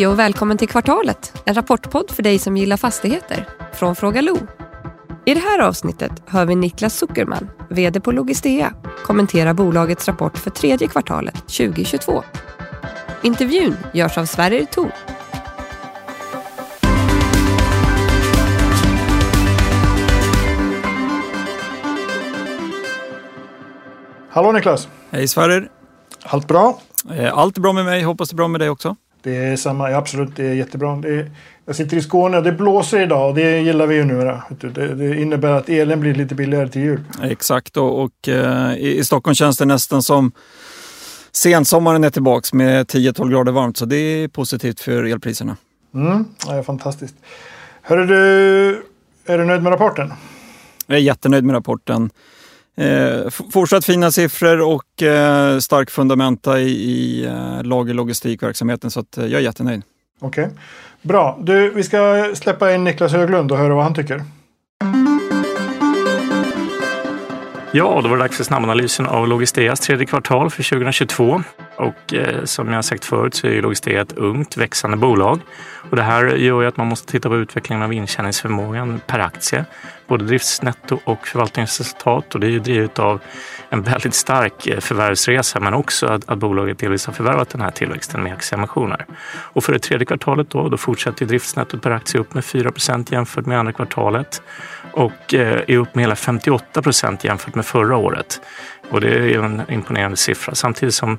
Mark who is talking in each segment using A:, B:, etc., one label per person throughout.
A: Hej och välkommen till Kvartalet, en rapportpodd för dig som gillar fastigheter från Fråga Lo. I det här avsnittet hör vi Niklas Zuckerman, VD på Logistea, kommentera bolagets rapport för tredje kvartalet 2022. Intervjun görs av Sverrir Thor.
B: Hallå Niklas!
C: Hej Sverrir!
B: Allt bra?
C: Eh, allt är bra med mig, hoppas det är bra med dig också.
B: Det är samma, absolut det är jättebra. Det är, jag sitter i Skåne och det blåser idag och det gillar vi ju numera. Det, det innebär att elen blir lite billigare till jul.
C: Exakt och, och eh, i, i Stockholm känns det nästan som sensommaren är tillbaks med 10-12 grader varmt så det är positivt för elpriserna.
B: Mm, ja, fantastiskt. Hörru du, är du nöjd med rapporten?
C: Jag är jättenöjd med rapporten. Eh, fortsatt fina siffror och eh, stark fundamenta i, i eh, lager logistikverksamheten så att, eh, jag är jättenöjd.
B: Okej, okay. bra. Du, vi ska släppa in Niklas Höglund och höra vad han tycker.
D: Ja, då var det dags för snabbanalysen av Logisteas tredje kvartal för 2022. Och eh, som jag sagt förut så är Logistea ett ungt växande bolag. Och det här gör ju att man måste titta på utvecklingen av intjäningsförmågan per aktie. Både driftsnetto och förvaltningsresultat. Och det är ju drivet av en väldigt stark eh, förvärvsresa men också att, att bolaget delvis har förvärvat den här tillväxten med aktieemissioner. Och för det tredje kvartalet då, då fortsätter driftsnettot per aktie upp med 4% jämfört med andra kvartalet och eh, är upp med hela 58 jämfört med förra året. Och det är en imponerande siffra samtidigt som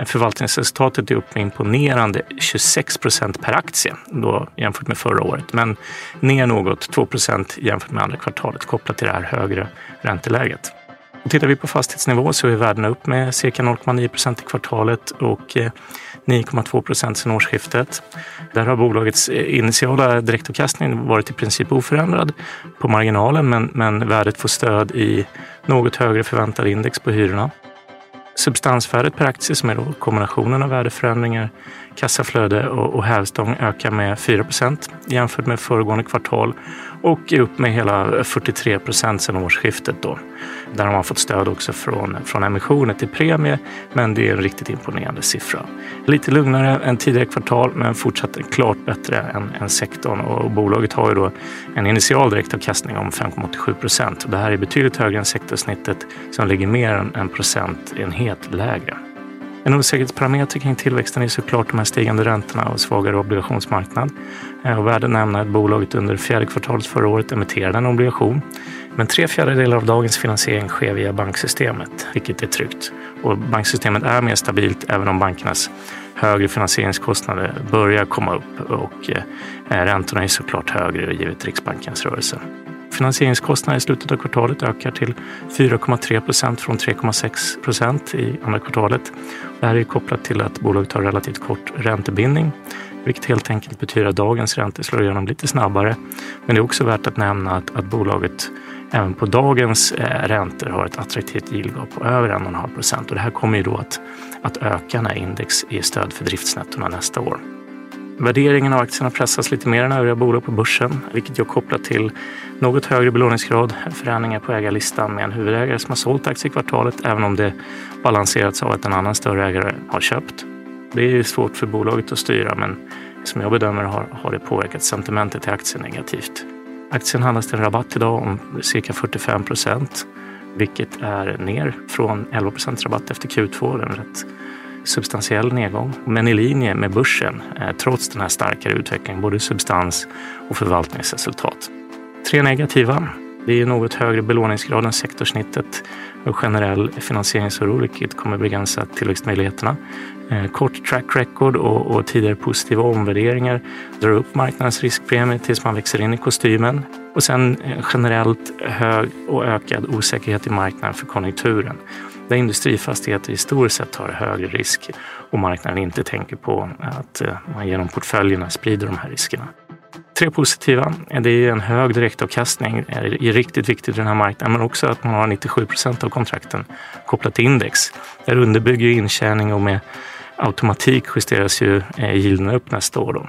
D: Eh, förvaltningsresultatet är upp med imponerande 26 procent per aktie då, jämfört med förra året. Men ner något, 2 procent jämfört med andra kvartalet kopplat till det här högre ränteläget. Och tittar vi på fastighetsnivå så är värdena upp med cirka 0,9 procent i kvartalet och eh, 9,2 procent sedan årsskiftet. Där har bolagets eh, initiala direktavkastning varit i princip oförändrad på marginalen men, men värdet får stöd i något högre förväntade index på hyrorna. Substansvärdet per aktie som är då kombinationen av värdeförändringar, kassaflöde och, och hävstång ökar med 4% jämfört med föregående kvartal och är upp med hela 43 procent sedan årsskiftet. Då. Där har man fått stöd också från, från emissioner till premie, men det är en riktigt imponerande siffra. Lite lugnare än tidigare kvartal, men fortsatt klart bättre än, än sektorn och bolaget har ju då en initial direktavkastning om 5,87 procent. Det här är betydligt högre än sektorsnittet som ligger mer än en procentenhet lägre. En osäkerhetsparameter kring tillväxten är såklart de här stigande räntorna och svagare obligationsmarknad. Eh, och värde nämna att bolaget under fjärde kvartalet förra året emitterade en obligation. Men tre fjärdedelar av dagens finansiering sker via banksystemet, vilket är tryggt. Och banksystemet är mer stabilt även om bankernas högre finansieringskostnader börjar komma upp och eh, räntorna är såklart högre givet Riksbankens rörelse. Finansieringskostnaderna i slutet av kvartalet ökar till 4,3 procent från 3,6 procent i andra kvartalet. Det här är kopplat till att bolaget har relativt kort räntebindning, vilket helt enkelt betyder att dagens räntor slår igenom lite snabbare. Men det är också värt att nämna att, att bolaget även på dagens eh, räntor har ett attraktivt yieldgap på över 1,5 procent och det här kommer ju då att, att öka när index ger stöd för driftsnettorna nästa år. Värderingen av aktierna pressas lite mer än övriga bolag på börsen, vilket jag kopplar till något högre belåningsgrad, förändringar på ägarlistan med en huvudägare som har sålt aktier i kvartalet, även om det balanserats av att en annan större ägare har köpt. Det är svårt för bolaget att styra, men som jag bedömer har, har det påverkat sentimentet i aktien negativt. Aktien handlas till en rabatt idag om cirka 45 procent, vilket är ner från 11 procents rabatt efter Q2. Det är en rätt substantiell nedgång, men i linje med börsen eh, trots den här starkare utvecklingen, både substans och förvaltningsresultat. Tre negativa. Det är något högre belåningsgrad än sektorsnittet och generell finansieringsoro, vilket kommer begränsa tillväxtmöjligheterna. Eh, kort track record och, och tidigare positiva omvärderingar drar upp marknadens riskpremie tills man växer in i kostymen. Och sen eh, generellt hög och ökad osäkerhet i marknaden för konjunkturen där industrifastigheter historiskt sett har högre risk och marknaden inte tänker på att eh, man genom portföljerna sprider de här riskerna. Tre positiva. Det är en hög direktavkastning, det är riktigt viktigt i den här marknaden, men också att man har 97 procent av kontrakten kopplat till index. Det underbygger intjäning och med automatik justeras ju eh, yielden upp nästa år. Då.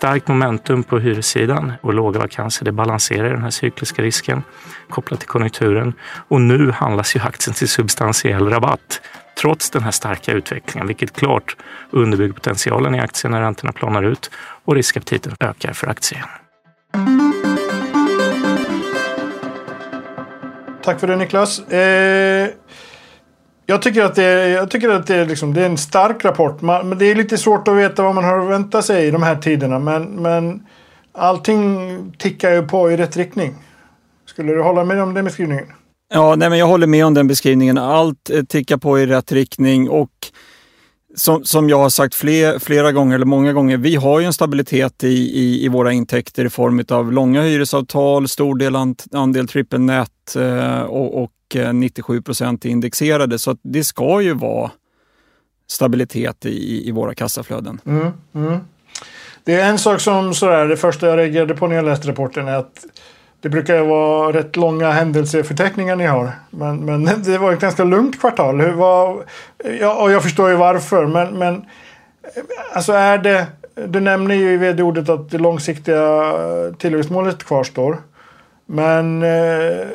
D: Starkt momentum på hyressidan och låga vakanser, det balanserar den här cykliska risken kopplat till konjunkturen. Och nu handlas ju aktien till substantiell rabatt trots den här starka utvecklingen, vilket klart underbygger potentialen i aktien när räntorna planar ut och riskaptiten ökar för aktien.
B: Tack för det Niklas. Eh, jag tycker att det är, jag tycker att det är, liksom, det är en stark rapport. Man, men det är lite svårt att veta vad man har att vänta sig i de här tiderna. Men, men allting tickar ju på i rätt riktning. Skulle du hålla med om den beskrivningen?
C: Ja, nej, men jag håller med om den beskrivningen. Allt eh, tickar på i rätt riktning och som, som jag har sagt fler, flera gånger, eller många gånger, vi har ju en stabilitet i, i, i våra intäkter i form av långa hyresavtal, stor del andel trippelnät eh, och, och Eh, 97 procent är indexerade. Så det ska ju vara stabilitet i, i våra kassaflöden.
B: Mm, mm. Det är en sak som sådär, det första jag reagerade på när jag läste rapporten är att det brukar ju vara rätt långa händelseförteckningar ni har. Men, men det var ett ganska lugnt kvartal. Hur var, ja, och jag förstår ju varför. Men, men eh, alltså är det... Du nämner ju i vd-ordet att det långsiktiga eh, tillväxtmålet kvarstår. Men eh,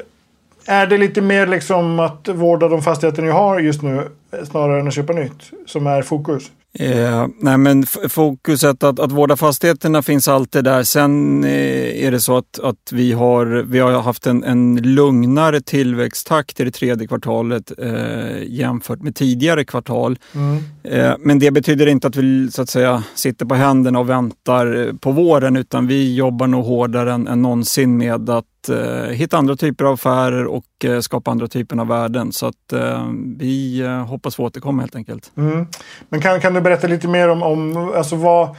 B: är det lite mer liksom att vårda de fastigheter ni har just nu snarare än att köpa nytt som är fokus?
C: Eh, nej men fokuset att, att vårda fastigheterna finns alltid där. Sen eh, är det så att, att vi, har, vi har haft en, en lugnare tillväxttakt i det tredje kvartalet eh, jämfört med tidigare kvartal. Mm. Eh, men det betyder inte att vi så att säga, sitter på händerna och väntar på våren utan vi jobbar nog hårdare än, än någonsin med att eh, hitta andra typer av affärer och eh, skapa andra typer av värden. Så att eh, vi eh, hoppas få återkomma helt enkelt.
B: Mm. Men kan, kan du berätta lite mer om, om alltså vad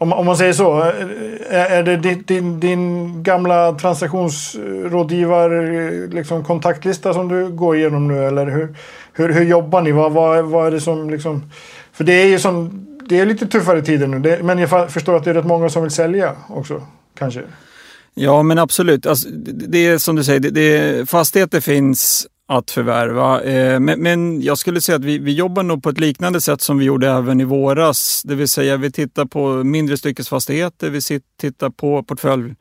B: om, om man säger så, eh, är det din, din, din gamla transaktionsrådgivar liksom kontaktlista som du går igenom nu eller hur, hur, hur jobbar ni? Vad, vad, vad är det som liksom... För det är ju som, det är lite tuffare tider nu, det, men jag förstår att det är rätt många som vill sälja också kanske.
C: Ja, men absolut. Alltså, det är som du säger, det, det, fastigheter finns att förvärva. Eh, men, men, jag skulle säga att vi, vi jobbar nog på ett liknande sätt som vi gjorde även i våras. Det vill säga vi tittar på mindre styckesfastigheter, vi tittar på portfölj,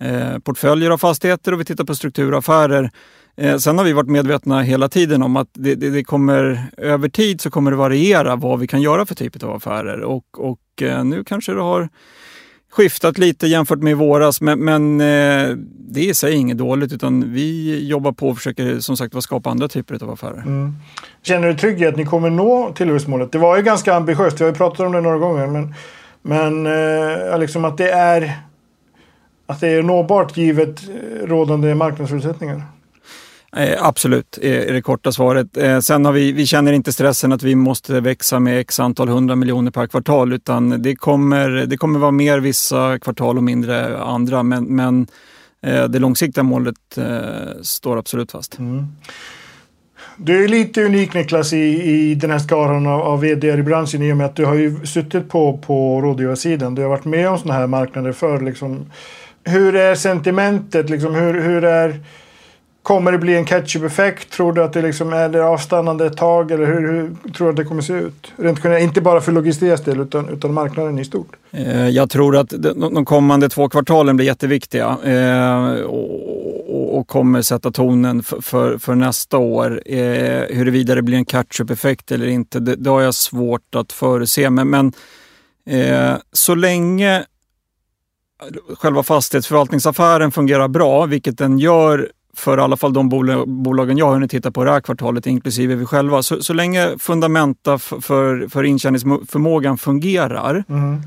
C: eh, portföljer av fastigheter och vi tittar på strukturaffärer. Eh, sen har vi varit medvetna hela tiden om att det, det, det, kommer, över tid så kommer det variera vad vi kan göra för typ av affärer. Och, och eh, nu kanske det har skiftat lite jämfört med i våras, men, men eh, det är i sig inget dåligt utan vi jobbar på och försöker som sagt skapa andra typer av affärer. Mm.
B: Känner du trygghet att ni kommer nå tillväxtmålet? Det var ju ganska ambitiöst, vi har ju pratat om det några gånger, men, men eh, liksom att det är att det är nåbart givet eh, rådande marknadsförutsättningar.
C: Eh, absolut, är det korta svaret. Eh, sen har vi, vi känner inte stressen att vi måste växa med x antal hundra miljoner per kvartal utan det kommer, det kommer vara mer vissa kvartal och mindre andra. Men, men eh, det långsiktiga målet eh, står absolut fast. Mm.
B: Du är lite unik Niklas i, i den här skaran av, av vd i branschen i och med att du har ju suttit på, på rådgivarsidan. Du har varit med om sådana här marknader förr. Liksom. Hur är sentimentet? Liksom, hur, hur är Kommer det bli en catch-up-effekt? Tror du att det liksom är det avstannande ett tag? Eller hur, hur tror du att det kommer se ut? Rent inte bara för logistikens del utan, utan marknaden i stort.
C: Eh, jag tror att de kommande två kvartalen blir jätteviktiga eh, och, kommer sätta tonen för, för, för nästa år. Eh, huruvida det blir en catch-up-effekt eller inte, det, det har jag svårt att förutse. Men, men så länge själva fastighetsförvaltningsaffären fungerar bra, vilket den gör för i alla fall de bolagen jag har hunnit titta på det här kvartalet, inklusive vi själva. Så, så länge fundamenta för, för intjäningsförmågan fungerar, mm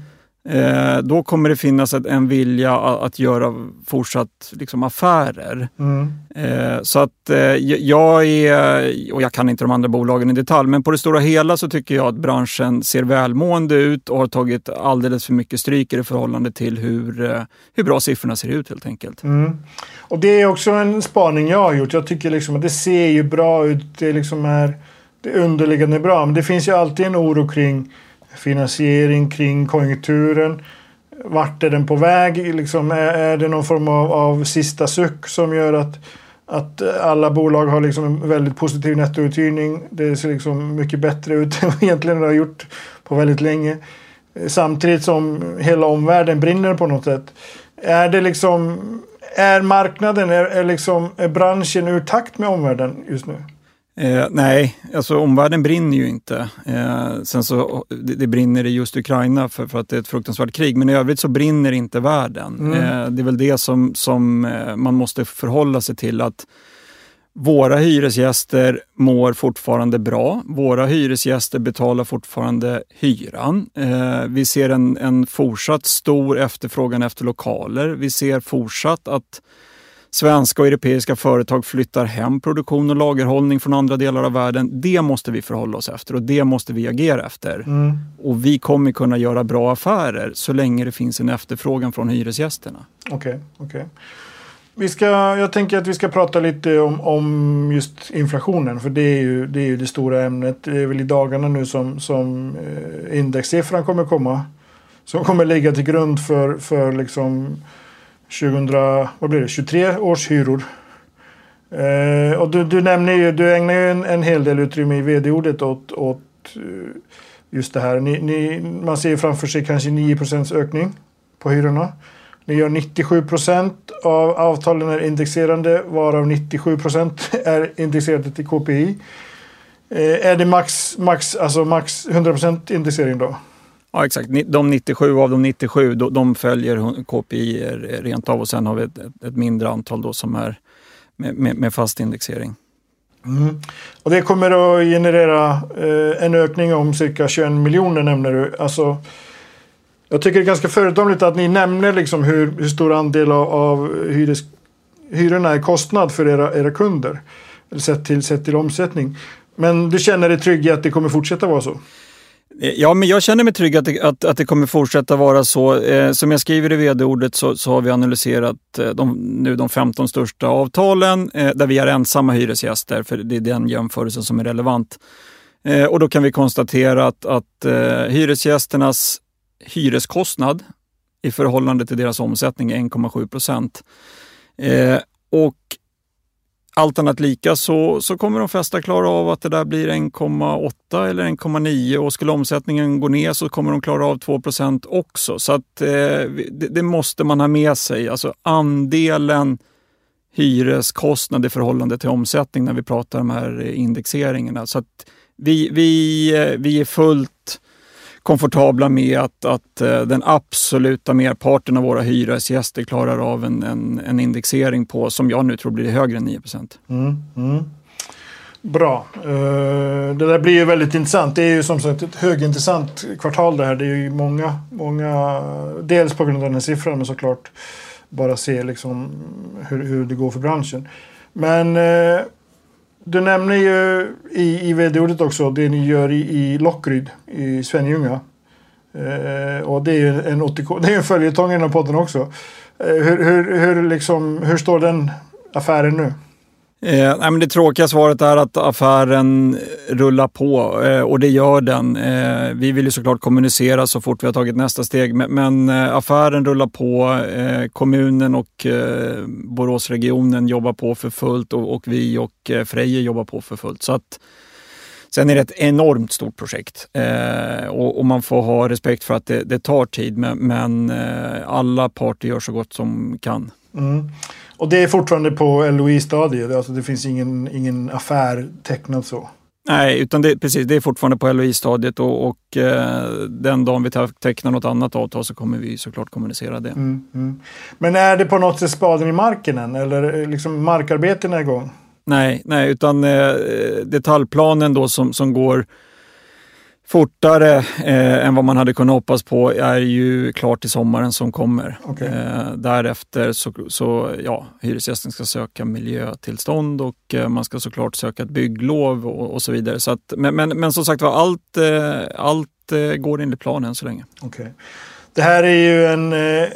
C: eh, då kommer det finnas ett, en vilja att, att göra fortsatt liksom, affärer. Mm. Eh, så att eh, jag är, och jag kan inte de andra bolagen i detalj, men på det stora hela så tycker jag att branschen ser välmående ut och har tagit alldeles för mycket stryk i förhållande till hur, eh, hur bra siffrorna ser ut helt enkelt. Mm.
B: Och det är också en spaning jag har gjort. Jag tycker liksom att det ser ju bra ut. Det liksom är det underliggande bra. Men det finns ju alltid en oro kring finansiering, kring konjunkturen. Vart är den på väg? Liksom, är, är det någon form av, av sista suck som gör att att alla bolag har liksom en väldigt positiv nettouthyrning. Det ser liksom mycket bättre ut än vad egentligen det har gjort på väldigt länge. Samtidigt som hela omvärlden brinner på något sätt. Är det liksom är marknaden, är, är, liksom, är branschen ur takt med omvärlden just nu?
C: Eh, nej, alltså omvärlden brinner ju inte. Eh, sen så det, det, brinner i just Ukraina för, för att det är ett fruktansvärt krig. Men i övrigt så brinner inte världen. Mm. Eh, det är väl det som, som eh, man måste förhålla sig till. att våra hyresgäster mår fortfarande bra. Våra hyresgäster betalar fortfarande hyran. Eh, vi ser en, en fortsatt stor efterfrågan efter lokaler. Vi ser fortsatt att svenska och europeiska företag flyttar hem produktion och lagerhållning från andra delar av världen. Det måste vi förhålla oss efter och det måste vi agera efter. Mm. Och vi kommer kunna göra bra affärer så länge det finns en efterfrågan från hyresgästerna.
B: Okej, okay, okej. Okay. Vi ska, jag tänker att vi ska prata lite om, om just inflationen. För det är, ju, det är ju det stora ämnet. Det är väl i dagarna nu som, som eh, indexsiffran kommer komma. Som kommer ligga till grund för, för liksom 2000, vad blir det, 23 års hyror. Eh, och du, du, nämner ju, du ägnar ju en, en hel del utrymme i vd-ordet åt, åt eh, just det här. Ni, ni, man ser framför sig kanske 9 ökning på hyrorna. Ni gör 97 procent av avtalen är indexerande varav 97 procent är indexerade till KPI. Eh, är det max, max, alltså max 100 procent indexering då?
C: Ja exakt, de 97 av de 97 de följer KPI rent av och sen har vi ett, ett mindre antal då som är med, med, med fast indexering.
B: Mm. Och det kommer att generera eh, en ökning om cirka 21 miljoner nämner du. Alltså, jag tycker det är ganska föredömligt att ni nämner liksom hur, hur stor andel av, av hyres, hyrorna är kostnad för era, era kunder. Sett till, sett till omsättning. Men du känner dig trygg i att det kommer fortsätta vara så?
C: Eh, ja, men jag känner mig trygg att det, att, att det kommer fortsätta vara så. Eh, som jag skriver i vd-ordet så, så, har vi analyserat eh, de, nu de 15 största avtalen eh, där vi är ensamma hyresgäster, för det är den jämförelsen som är relevant. Eh, och då kan vi konstatera att, att eh, hyresgästernas hyreskostnad i förhållande till deras omsättning är 1,7 procent. Eh, och allt annat lika så, så kommer de flesta klara av att det där blir 1,8 eller 1,9 och skulle omsättningen gå ner så kommer de klara av 2% också. Så att, eh, det, det, måste man ha med sig. Alltså andelen hyreskostnad i förhållande till omsättning när vi pratar om de här indexeringarna. Så att vi, vi, eh, vi är fullt komfortabla med att, att eh, den absoluta merparten av våra hyresgäster klarar av en, en, en indexering på, som jag nu tror blir högre än 9
B: mm, mm. Bra. Eh, det där blir ju väldigt intressant. Det är ju som sagt ett högintressant kvartal det här. Det är ju många, många, dels på grund av den här siffran men såklart bara se liksom hur, hur det går för branschen. Men eh, du nämner ju i, i vd-ordet också det ni gör i, i Lockryd i Svenljunga. Eh, och det är ju en, 80, det är en följetong inom podden också. Eh, hur, hur, hur, liksom, hur står den affären nu?
C: Eh, nej, men det tråkiga svaret är att affären rullar på eh, och det gör den. Eh, vi vill ju såklart kommunicera så fort vi har tagit nästa steg men, men eh, affären rullar på. Eh, kommunen och eh, Boråsregionen jobbar på för fullt och, och vi och eh, Freje jobbar på för fullt. Så att, Sen är det ett enormt stort projekt eh, och, och, man får ha respekt för att det, det tar tid men, men eh, alla parter gör så gott som kan.
B: Mm. Och det är fortfarande på LOI-stadiet? Alltså det finns ingen, ingen affär tecknad så?
C: Nej, utan det, precis, det är fortfarande på LOI-stadiet och, och eh, den dagen vi tecknar något annat avtal så kommer vi såklart kommunicera det. Mm,
B: mm. Men är det på något sätt spaden i marken än eller liksom markarbeten är igång?
C: Nej, nej utan eh, detaljplanen då som, som går fortare eh, än vad man hade kunnat hoppas på är ju klart till sommaren som kommer. Okay. Eh, därefter så, så ja, hyresgästen ska söka miljötillstånd och eh, man ska såklart söka ett bygglov och, och så vidare. Så att, men, men, men som sagt var, allt, eh, allt eh, går enligt planen än så länge.
B: Okay. Det här är ju en, eh,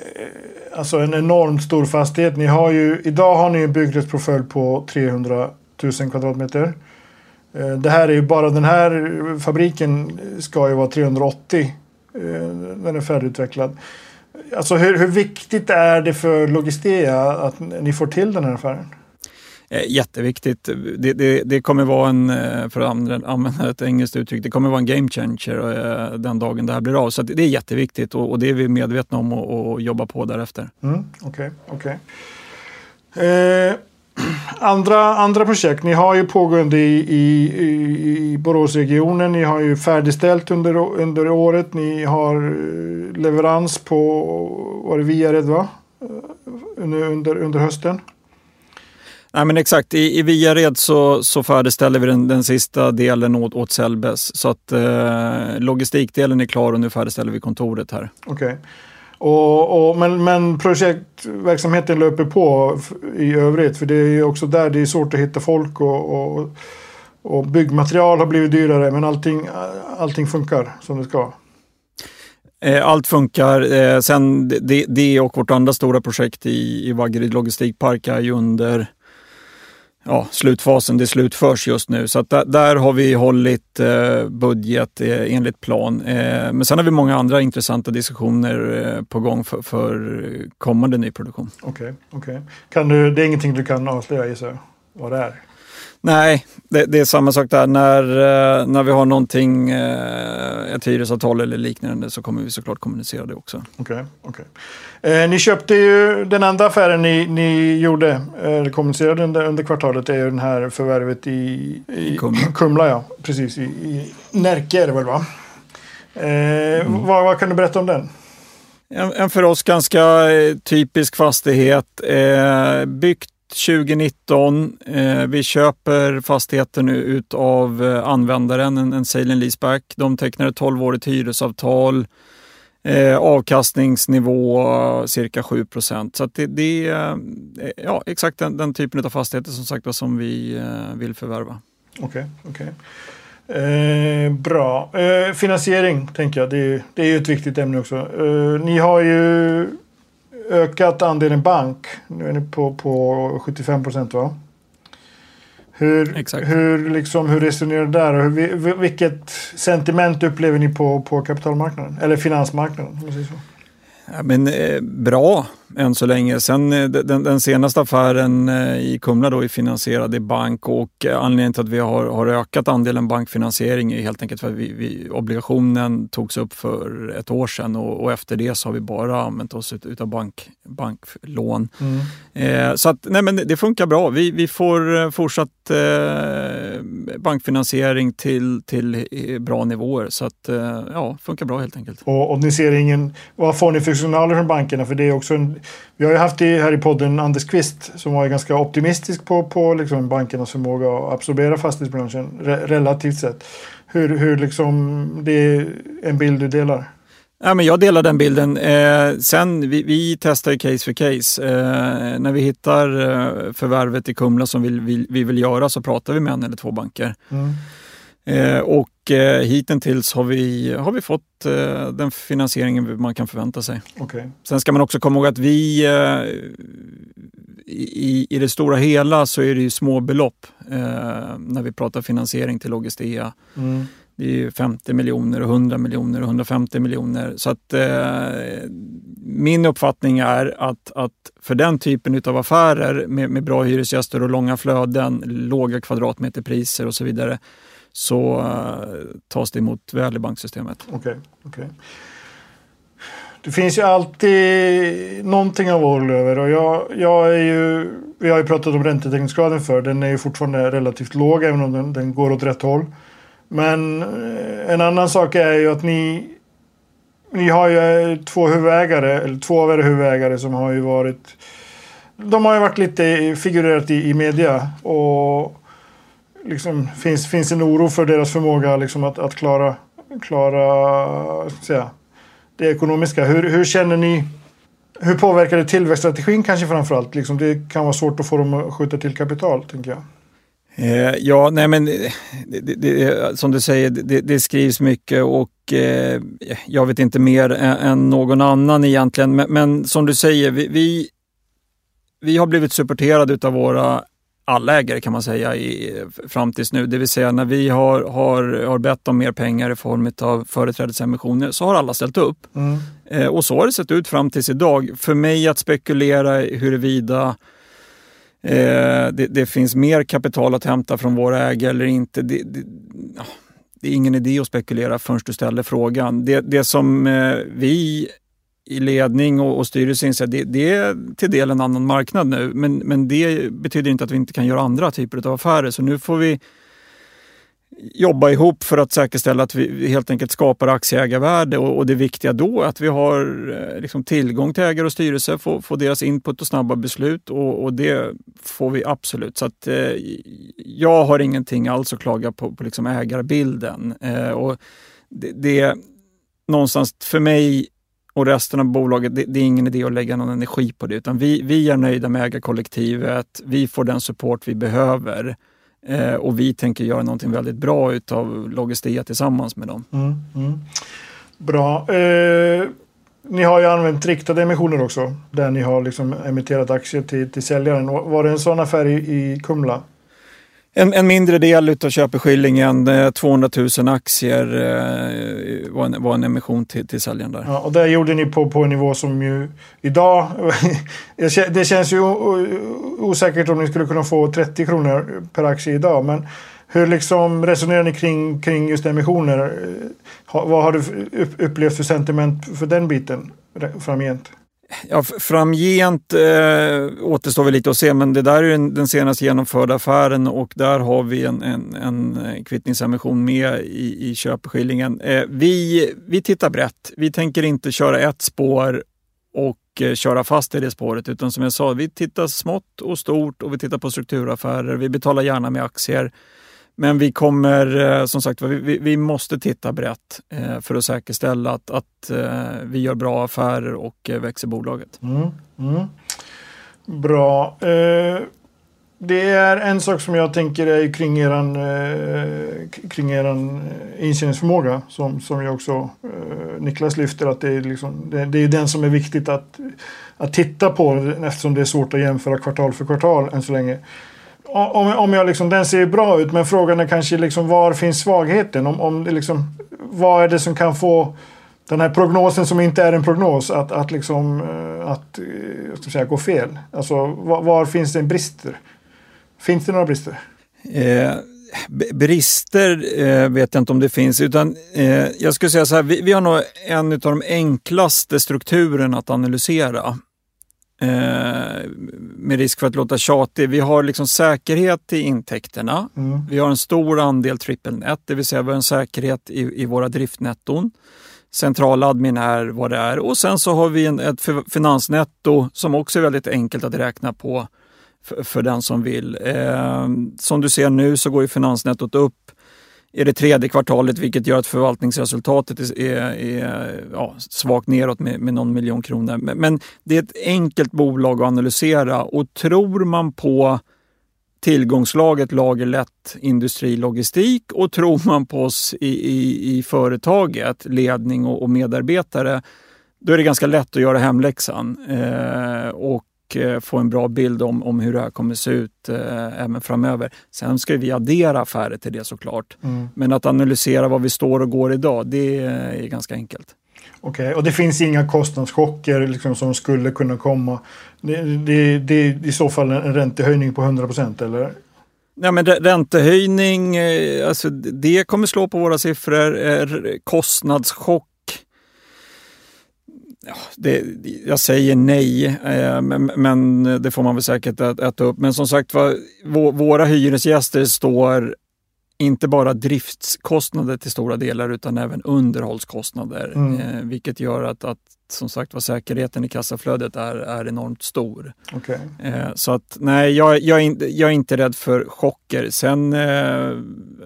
B: alltså en enormt stor fastighet. Ni har ju, idag har ni en byggrättsportfölj på 300 000 kvadratmeter. Eh, det här är ju bara den här fabriken ska ju vara 380 eh, när den är färdigutvecklad. Alltså hur, hur viktigt är det för Logistea att ni får till den här affären?
C: Eh, jätteviktigt. Det, det, det, kommer vara en, för att använda ett engelskt uttryck, det kommer vara en game changer den dagen det här blir av. Så det är jätteviktigt och, och det är vi medvetna om och, och jobba på därefter.
B: Mm, Okej, okay, okay. eh, andra, andra projekt. Ni har ju pågående i, i, i Boråsregionen. Ni har ju färdigställt under, under året. Ni har eh, leverans på var det Viared va? Under, under, under hösten.
C: Nej, men exakt, i, i Viared så, så färdigställer vi den, den sista delen åt, åt Sellbes. Så att eh, logistikdelen är klar och nu färdigställer vi kontoret här.
B: Okej. Okay. Och, och, men, men projektverksamheten löper på i övrigt. För det är ju också där det är svårt att hitta folk och, och, och byggmaterial har blivit dyrare. Men allting, allting funkar som det ska.
C: Eh, allt funkar. Eh, sen det, det och vårt andra stora projekt i, i Vaggeryd logistikpark är ju under ja, slutfasen. Det slutförs just nu. Så där, där, har vi hållit eh, budget eh, enligt plan. Eh, men sen har vi många andra intressanta diskussioner eh, på gång för, för kommande nyproduktion.
B: Okej, okay, okay. det är ingenting du kan avslöja gissar vad det är?
C: Nej, det, det, är samma sak där. När, eh, när vi har någonting, eh, ett hyresavtal eller liknande så kommer vi såklart kommunicera det också.
B: Okej, okay, okay. Eh, Ni köpte ju den enda affären ni, ni gjorde, eh, kommunicerade under, under kvartalet, är ju den här förvärvet i, i Kumla. Kumla ja. Precis, i, i Närke är det väl va? Eh, mm. vad, vad kan du berätta om den?
C: En, en för oss ganska eh, typisk fastighet. Eh, byggt 2019. Eh, vi köper fastigheter nu utav eh, användaren, en, en sale and leaseback. De tecknar ett 12-årigt hyresavtal. Eh, avkastningsnivå eh, cirka 7 procent. Så det, det, är ja, exakt den, den, typen av fastigheter som sagt som vi eh, vill förvärva.
B: Okej, okay, okay. Eh, bra. Eh, finansiering tänker jag, det, det är ju ett viktigt ämne också. Eh, ni har ju ökat andelen bank. Nu är ni på, på 75 procent va? Hur, hur, liksom, hur resonerar du där? Hur, vilket sentiment upplever ni på, på kapitalmarknaden? Eller finansmarknaden? Om man säger så.
C: Ja, men, eh, bra än så länge. Sen eh, den, den, senaste affären eh, i Kumla då är finansierad i bank och eh, anledningen till att vi har, har ökat andelen bankfinansiering är helt enkelt för att vi, vi, obligationen togs upp för ett år sedan och, och, efter det så har vi bara använt oss ut, av bank, banklån. Mm. Eh, så att, nej, men det funkar bra. Vi, vi får fortsatt eh, bankfinansiering till, till bra nivåer. Så att, eh, ja, funkar bra helt enkelt.
B: Och, och ni ser ingen, vad får ni för signaler från bankerna? För det är också en vi har ju haft i, här i podden Anders Kvist som var ganska optimistisk på, på liksom bankernas förmåga att absorbera fastighetsbranschen re, relativt sett. Hur, hur liksom, det är en bild du delar?
C: Ja, men jag delar den bilden. Eh, sen, vi, vi testar case för case. Eh, när vi hittar eh, förvärvet i Kumla som vi, vi, vi, vill göra så pratar vi med en eller två banker. Mm. Eh, och eh, hittills har vi, har vi fått eh, den finansieringen man kan förvänta sig.
B: Okay.
C: Sen ska man också komma ihåg att vi eh, i, i det stora hela så är det ju små belopp eh, när vi pratar finansiering till Logistea. Mm. Det är 50 miljoner, 100 miljoner och 150 miljoner. Så att eh, min uppfattning är att, att för den typen av affärer med, med bra hyresgäster och långa flöden, låga kvadratmeterpriser och så vidare så uh, tas det emot väl i banksystemet.
B: Okay, okay. Det finns ju alltid någonting av orolig över och jag, jag är ju, vi har ju pratat om räntetäckningsgraden för den är ju fortfarande relativt låg även om den, den går åt rätt håll. Men eh, en annan sak är ju att ni ni har ju eh, två huvudägare, eller två av era huvudägare som har ju varit de har ju varit lite figurerat i, i media och liksom, finns, finns en oro för deras förmåga liksom, att, att klara, klara säga, det ekonomiska. Hur, hur känner ni? Hur påverkar det tillväxtstrategin kanske framförallt? Liksom, det kan vara svårt att få dem att skjuta till kapital, tänker jag.
C: Eh, ja, nej men eh, det, det, det, som du säger, det, skrivs mycket och eh, jag vet inte mer än, än någon annan egentligen. Men, men som du säger, vi, vi, vi har blivit supporterade av våra alla ägare kan man säga i, fram tills nu. Det vill säga när vi har, har, har bett om mer pengar i form av företrädesemissioner så har alla ställt upp. Mm. Eh, och så har det sett ut fram tills idag. För mig att spekulera huruvida eh, det, det, finns mer kapital att hämta från våra ägare eller inte. Det, det, det är ingen idé att spekulera förrän du ställer frågan. Det, det som eh, vi i ledning och, och styrelse inser att det, det är till del en annan marknad nu. Men, men det betyder inte att vi inte kan göra andra typer av affärer. Så nu får vi jobba ihop för att säkerställa att vi helt enkelt skapar aktieägarvärde och, och det viktiga då är att vi har eh, liksom, tillgång till ägare och styrelse, får, får deras input och snabba beslut och, och det får vi absolut. Så att, eh, jag har ingenting alls att klaga på, på liksom ägarbilden. Eh, och det, det någonstans för mig och resten av bolaget, det, det, är ingen idé att lägga någon energi på det utan vi, vi är nöjda med ägarkollektivet, vi får den support vi behöver. Eh, och vi tänker göra någonting väldigt bra utav Logistea tillsammans med dem.
B: Mm, mm. Bra. Eh, ni har ju använt riktade emissioner också där ni har liksom emitterat aktier till, till säljaren. Var det en sån affär i, i Kumla?
C: En, en, mindre del av köpeskillingen, eh, 200 000 aktier, eh, var, en, var en emission till, till säljaren där.
B: Ja, och det gjorde ni på, på en nivå som ju idag... det känns ju osäkert om ni skulle kunna få 30 kronor per aktie idag. Men hur liksom resonerar ni kring, kring just emissioner? Eh, vad har du upplevt för sentiment för den biten framgent?
C: Ja, framgent eh, återstår vi lite att se, men det där är den, senast genomförda affären och där har vi en, en, en eh, kvittningsemission med i, i köpeskillingen. Eh, vi, vi tittar brett. Vi tänker inte köra ett spår och eh, köra fast i det spåret, utan som jag sa, vi tittar smått och stort och vi tittar på strukturaffärer. Vi betalar gärna med aktier. Men vi kommer, eh, som sagt vi, vi måste titta brett eh, för att säkerställa att, att eh, vi gör bra affärer och växer bolaget.
B: Mm, mm. Bra. Det är en sak som jag tänker är kring er kring eran intjäningsförmåga som, som jag också Niklas lyfter att det är, liksom, det, det är den som är viktigt att, att titta på eftersom det är svårt att jämföra kvartal för kvartal än så länge om, om jag liksom, den ser bra ut men frågan är kanske liksom var finns svagheten? Om, om liksom, vad är det som kan få den här prognosen som inte är en prognos att, att, liksom, eh, att eh, jag ska säga, gå fel? Alltså var, var, finns det brister? Finns det några brister?
C: Eh, brister eh, vet jag inte om det finns utan eh, jag skulle säga så här, vi, vi har nog en av de enklaste strukturerna att analysera. Eh, med risk för att låta tjatig. Vi har liksom säkerhet i intäkterna. Mm. Vi har en stor andel triple net, det vill säga vi har en säkerhet i, i våra driftnetton. Centraladmin är vad det är och sen så har vi en, ett finansnetto som också är väldigt enkelt att räkna på för, för den som vill. Eh, som du ser nu så går ju finansnettot upp är det tredje kvartalet vilket gör att förvaltningsresultatet är, är ja, svagt neråt med, med någon miljon kronor. Men, men, det är ett enkelt bolag att analysera och tror man på tillgångslaget lagerlätt industrilogistik och tror man på oss i, i, i företaget, ledning och, och, medarbetare, då är det ganska lätt att göra hemläxan. Eh, och och eh, få en bra bild om, om hur det här kommer se ut eh, även framöver. Sen ska vi addera affärer till det såklart. Mm. Men att analysera var vi står och går idag, det är ganska enkelt.
B: Okej, okay. och det finns inga kostnadschocker liksom, som skulle kunna komma? Det, det, det är i så fall en räntehöjning på 100 procent eller?
C: Nej, men räntehöjning, eh, alltså det kommer slå på våra siffror. Kostnadschock Ja, det, jag säger nej, eh, men, det får man väl säkert äta upp. Men som sagt våra hyresgäster står inte bara driftskostnader till stora delar utan även underhållskostnader. Mm. Eh, vilket gör att, att som sagt var säkerheten i kassaflödet är, är enormt stor.
B: Okay.
C: Eh, så att nej, jag, jag, är inte, jag är inte rädd för chocker. Sen,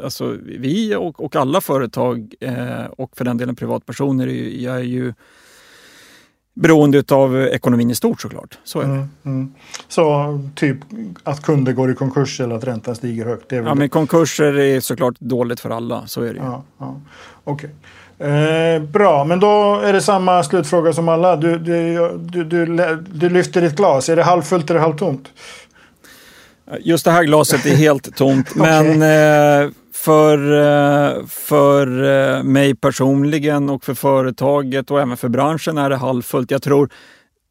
C: alltså vi och, och alla företag och för den delen privatpersoner är, är ju Beroende av ekonomin i stort såklart. Så är det. Mm,
B: mm. Så typ att kunder går i konkurs eller att räntan stiger högt? Det
C: är ja, men konkurser är såklart dåligt för alla. Så är det
B: ja, ja. Okay. Eh, bra, men då är det samma slutfråga som alla. Du, du, du, du, du lyfter ditt glas. Är det halvfullt eller halvtomt?
C: Just det här glaset är helt tomt. okay. Men eh, för, eh, för eh, mig personligen och för företaget och även för branschen är det halvfullt. Jag tror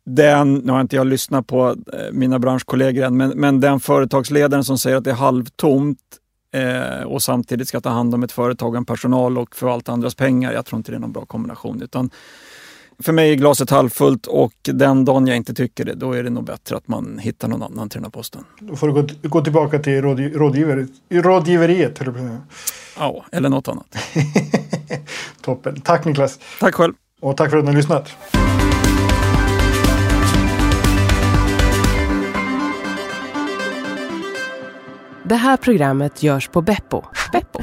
C: den, nu har inte jag lyssnat på eh, mina branschkollegor än, men, men den företagsledaren som säger att det är halvtomt eh, och samtidigt ska ta hand om ett företag, en personal och förvalta andras pengar. Jag tror inte det är någon bra kombination. Utan för mig är glaset halvfullt och den dagen jag inte tycker det, då är det nog bättre att man hittar någon annan till den här posten.
B: Då får du gå, gå tillbaka till rådgiv, rådgiveriet.
C: Ja, eller något annat.
B: Toppen. Tack Niklas.
C: Tack själv.
B: Och tack för att ni har lyssnat.
E: Det här programmet görs på Beppo. Beppo.